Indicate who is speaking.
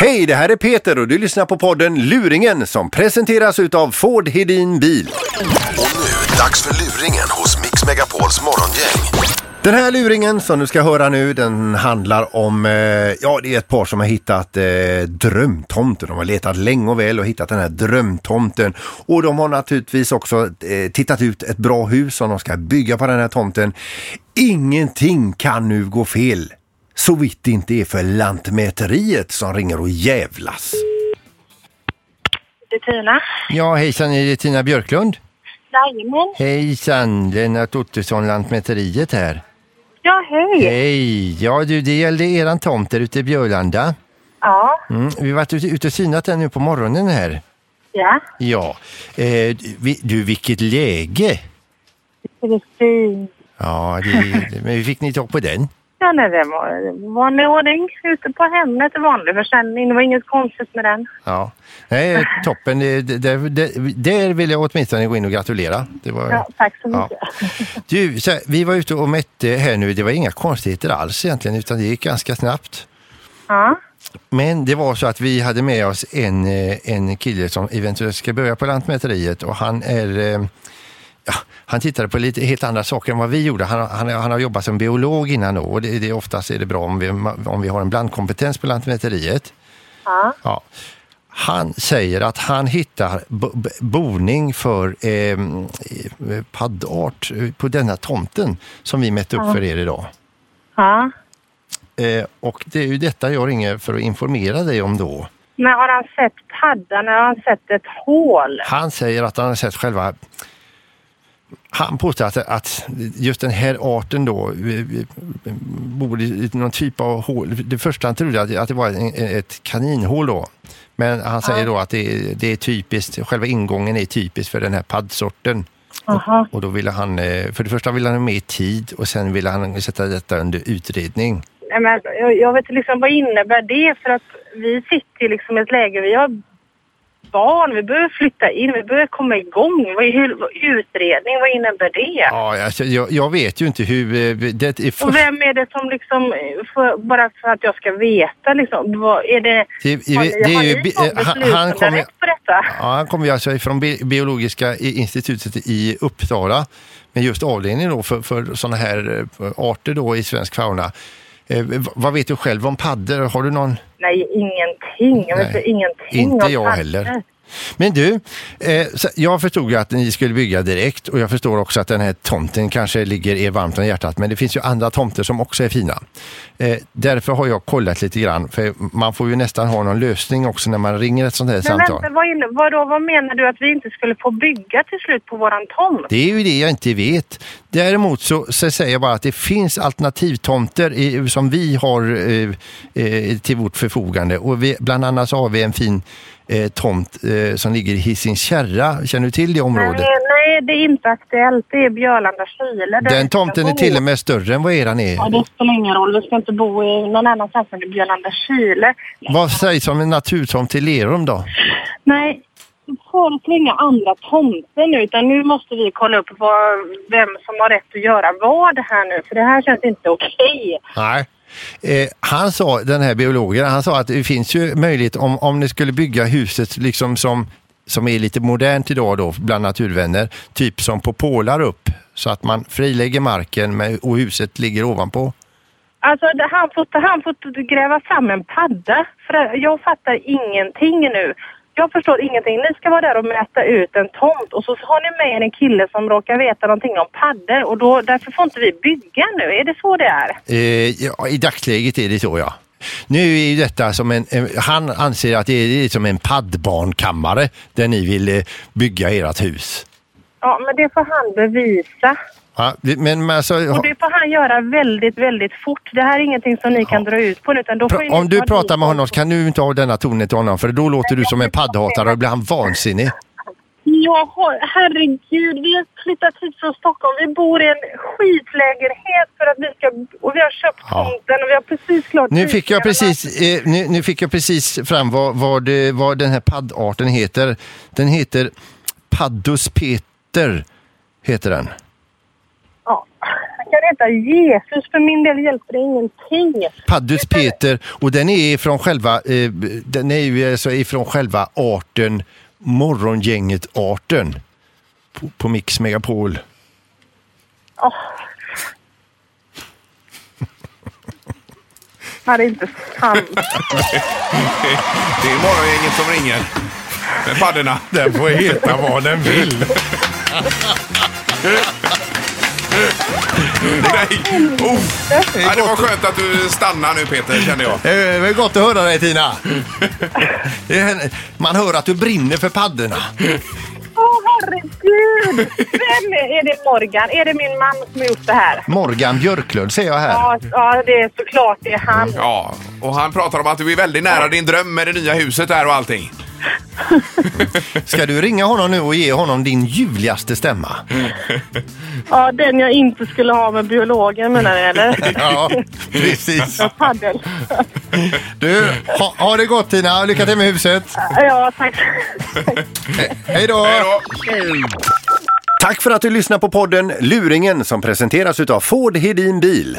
Speaker 1: Hej, det här är Peter och du lyssnar på podden Luringen som presenteras utav Ford Hedin Bil.
Speaker 2: Och nu, dags för luringen hos Mix Megapols morgongäng.
Speaker 1: Den här luringen som du ska höra nu den handlar om, eh, ja det är ett par som har hittat eh, drömtomten. De har letat länge och väl och hittat den här drömtomten. Och de har naturligtvis också eh, tittat ut ett bra hus som de ska bygga på den här tomten. Ingenting kan nu gå fel. Så vitt det inte är för Lantmäteriet som ringer och jävlas.
Speaker 3: Det är Tina.
Speaker 1: Ja hejsan, är det Tina Björklund?
Speaker 3: Jajamän.
Speaker 1: Hejsan, Lennart Ottosson, Lantmäteriet här.
Speaker 3: Ja, hej.
Speaker 1: Hej! Ja du, det gällde eran tomt där ute i Björlanda.
Speaker 3: Ja,
Speaker 1: Mm, vi har varit ute, ute och synat den nu på morgonen här.
Speaker 3: ja.
Speaker 1: Ja. Eh, vi, du, vilket läge!
Speaker 3: Precis.
Speaker 1: Ja, det, det, men hur fick ni tag på den?
Speaker 3: Ja, nej, det var vanlig ordning. Ute på Hemnet, vanlig försäljning. Det var inget konstigt med den.
Speaker 1: Ja. Nej, toppen. Det, det, det, där vill jag åtminstone gå in och gratulera. Det var,
Speaker 3: Ja, tack så
Speaker 1: Ja.
Speaker 3: mycket.
Speaker 1: Du, så här, vi var ute och mätte här nu. Det var inga konstigheter alls egentligen, utan det gick ganska snabbt.
Speaker 3: Ja,
Speaker 1: Men det var så att vi hade med oss en, eh, en kille som eventuellt ska börja på Lantmäteriet och han är eh, Ja, han tittade på lite helt andra saker än vad vi gjorde. Han, han, han har jobbat som biolog innan då, och det, det, oftast är det bra om vi, om vi har en blandkompetens på Lantmäteriet.
Speaker 3: ja.
Speaker 1: Ja. Han säger att han hittar bo, bo- boning för eh, paddart på denna tomten som vi mätte upp för er idag.
Speaker 3: ja.
Speaker 1: Eh, och det är ju detta jag ringer för att informera dig om då.
Speaker 3: Men har han sett paddan? Har han sett ett hål?
Speaker 1: Han säger att han har sett själva... Han påstår att, att just den här arten då bor i någon typ av hål. Det första han trodde att, att det var en, ett kaninhål då. Men han säger då att det, är- det är typiskt, själva ingången är typisk för den här paddsorten.
Speaker 3: Jaha.
Speaker 1: Och då ville han, eh, för det första ville han ha mer tid och sen ville han sätta detta under utredning.
Speaker 3: Nej, men jag, jag vet liksom, vad innebär det? För att vi sitter liksom i ett läge, vi har barn, vi behöver flytta in, vi behöver komma igång. Vad är utredning, vad innebär det?
Speaker 1: Ja, alltså, jag, jag vet ju inte hur... eh, Det är
Speaker 3: Och
Speaker 1: först,
Speaker 3: vem är det som liksom, eh, för, bara för att jag ska veta liksom, vad är det,
Speaker 1: det,
Speaker 3: har
Speaker 1: det,
Speaker 3: ni, har
Speaker 1: är ju,
Speaker 3: ni fått
Speaker 1: eh, han, han kommer
Speaker 3: på detta?
Speaker 1: Ja, han kommer ju alltså ifrån Bi- Biologiska institutet i Uppsala med just avdelning då för, för sådana här arter då i svensk fauna. Eh, vad vet du själv om paddor? Har du någon?
Speaker 3: Nej, ingenting. Jag vet
Speaker 1: Nej,
Speaker 3: ingenting
Speaker 1: inte jag heller. Men du, eh, jag förstod ju att ni skulle bygga direkt och jag förstår också att den här tomten kanske ligger er varmt om hjärtat men det finns ju andra tomter som också är fina. Eh, därför har jag kollat lite grann för man får ju nästan ha någon lösning också när man ringer ett sånt här
Speaker 3: Men
Speaker 1: samtal.
Speaker 3: vänta, vad, inne, vad, då, vad menar du att vi inte skulle få bygga till slut på våran tomt?
Speaker 1: Det är ju det jag inte vet. Däremot så, så säger jag bara att det finns alternativtomter i, som vi har eh, eh, till vårt förfogande. Och vi, bland annat så har vi en fin eh, tomt eh, som ligger i Hisings Kärra. Känner du till det området?
Speaker 3: Nej, nej, det är inte aktuellt. Det är Björlanda Kile. vi
Speaker 1: Den tomten är till och med större än vad eran
Speaker 3: Ja,
Speaker 1: är.
Speaker 3: det spelar ingen roll. Vi ska inte bo i någon annanstans än i Björlanda Kile.
Speaker 1: Vad sägs om en naturtomt till Lerum då?
Speaker 3: Nej, föreslår inga andra tomter nu utan nu måste vi kolla upp vad, vem som har rätt att göra vad här nu för det här känns inte okej.
Speaker 1: Nej. Eh, han sa, den här biologen, han sa att det finns ju möjlighet om, om ni skulle bygga huset liksom som, som är lite modernt idag då bland naturvänner, typ som på pålar upp så att man frilägger marken med, och huset ligger ovanpå.
Speaker 3: Alltså han, får, han får gräva fram en padda för jag fattar ingenting nu. Jag förstår ingenting. Ni ska vara där och mäta ut en tomt och så har ni med er en kille som råkar veta någonting om paddor och då, därför får inte vi bygga nu. Är det så det är?
Speaker 1: Eh, ja, I dagsläget är det så ja. Nu är ju detta som en, han anser att det är som en paddbarnkammare där ni vill eh, bygga ert hus.
Speaker 3: Ja, men det får han bevisa.
Speaker 1: Ja, men alltså,
Speaker 3: Och det får han göra väldigt, väldigt fort. Det här är ingenting som ni kan dra ut på nu, utan då får
Speaker 1: Om du
Speaker 3: ta
Speaker 1: pratar med honom så kan du inte ha denna tonen till honom för då låter du som en paddhatare och då blir han vansinnig.
Speaker 3: Har, herregud, vi har flyttat hit från Stockholm. Vi bor i en skitlägenhet för att vi ska, och vi har köpt
Speaker 1: Ja.
Speaker 3: tomten och vi har precis klart
Speaker 1: Nu fick jag precis, eh, nu, nu fick jag precis fram vad, vad, det, vad den här paddarten heter. Den heter Paddus peter, heter den.
Speaker 3: Kan heta Jesus. För min del hjälper det ingenting.
Speaker 1: Paddus Peter och den är ifrån själva, eh, den är ju alltså ifrån själva arten Morgongänget-arten på, på Mix Megapol.
Speaker 3: Ja, det är inte sant.
Speaker 4: Det är morgongänget som ringer. Med paddorna.
Speaker 1: Den får heta vad den vill.
Speaker 4: Nej. Oh. Ja, det var skönt att du stannar nu Peter, kände jag.
Speaker 1: Det var gott att höra dig Tina. Man hör att du brinner för paddorna.
Speaker 3: Åh, herregud! Vem är, är det Morgan? Är det min man som har gjort det här?
Speaker 1: Morgan Björklund ser jag här.
Speaker 3: Ja, ja det är såklart det är han.
Speaker 4: Ja, och han pratar om att du är väldigt nära din dröm med det nya huset där och allting.
Speaker 1: Ska du ringa honom nu och ge honom din ljuvligaste stämma?
Speaker 3: Ja, den jag inte skulle ha med biologen menar du eller?
Speaker 1: Ja, precis.
Speaker 3: Paddel.
Speaker 1: Du, ha, ha det gott Tina. Lycka till med huset.
Speaker 3: Ja, tack.
Speaker 1: Hej då!
Speaker 4: Hej då!
Speaker 1: Tack för att du lyssnar på podden Luringen som presenteras utav Ford Hedin Bil.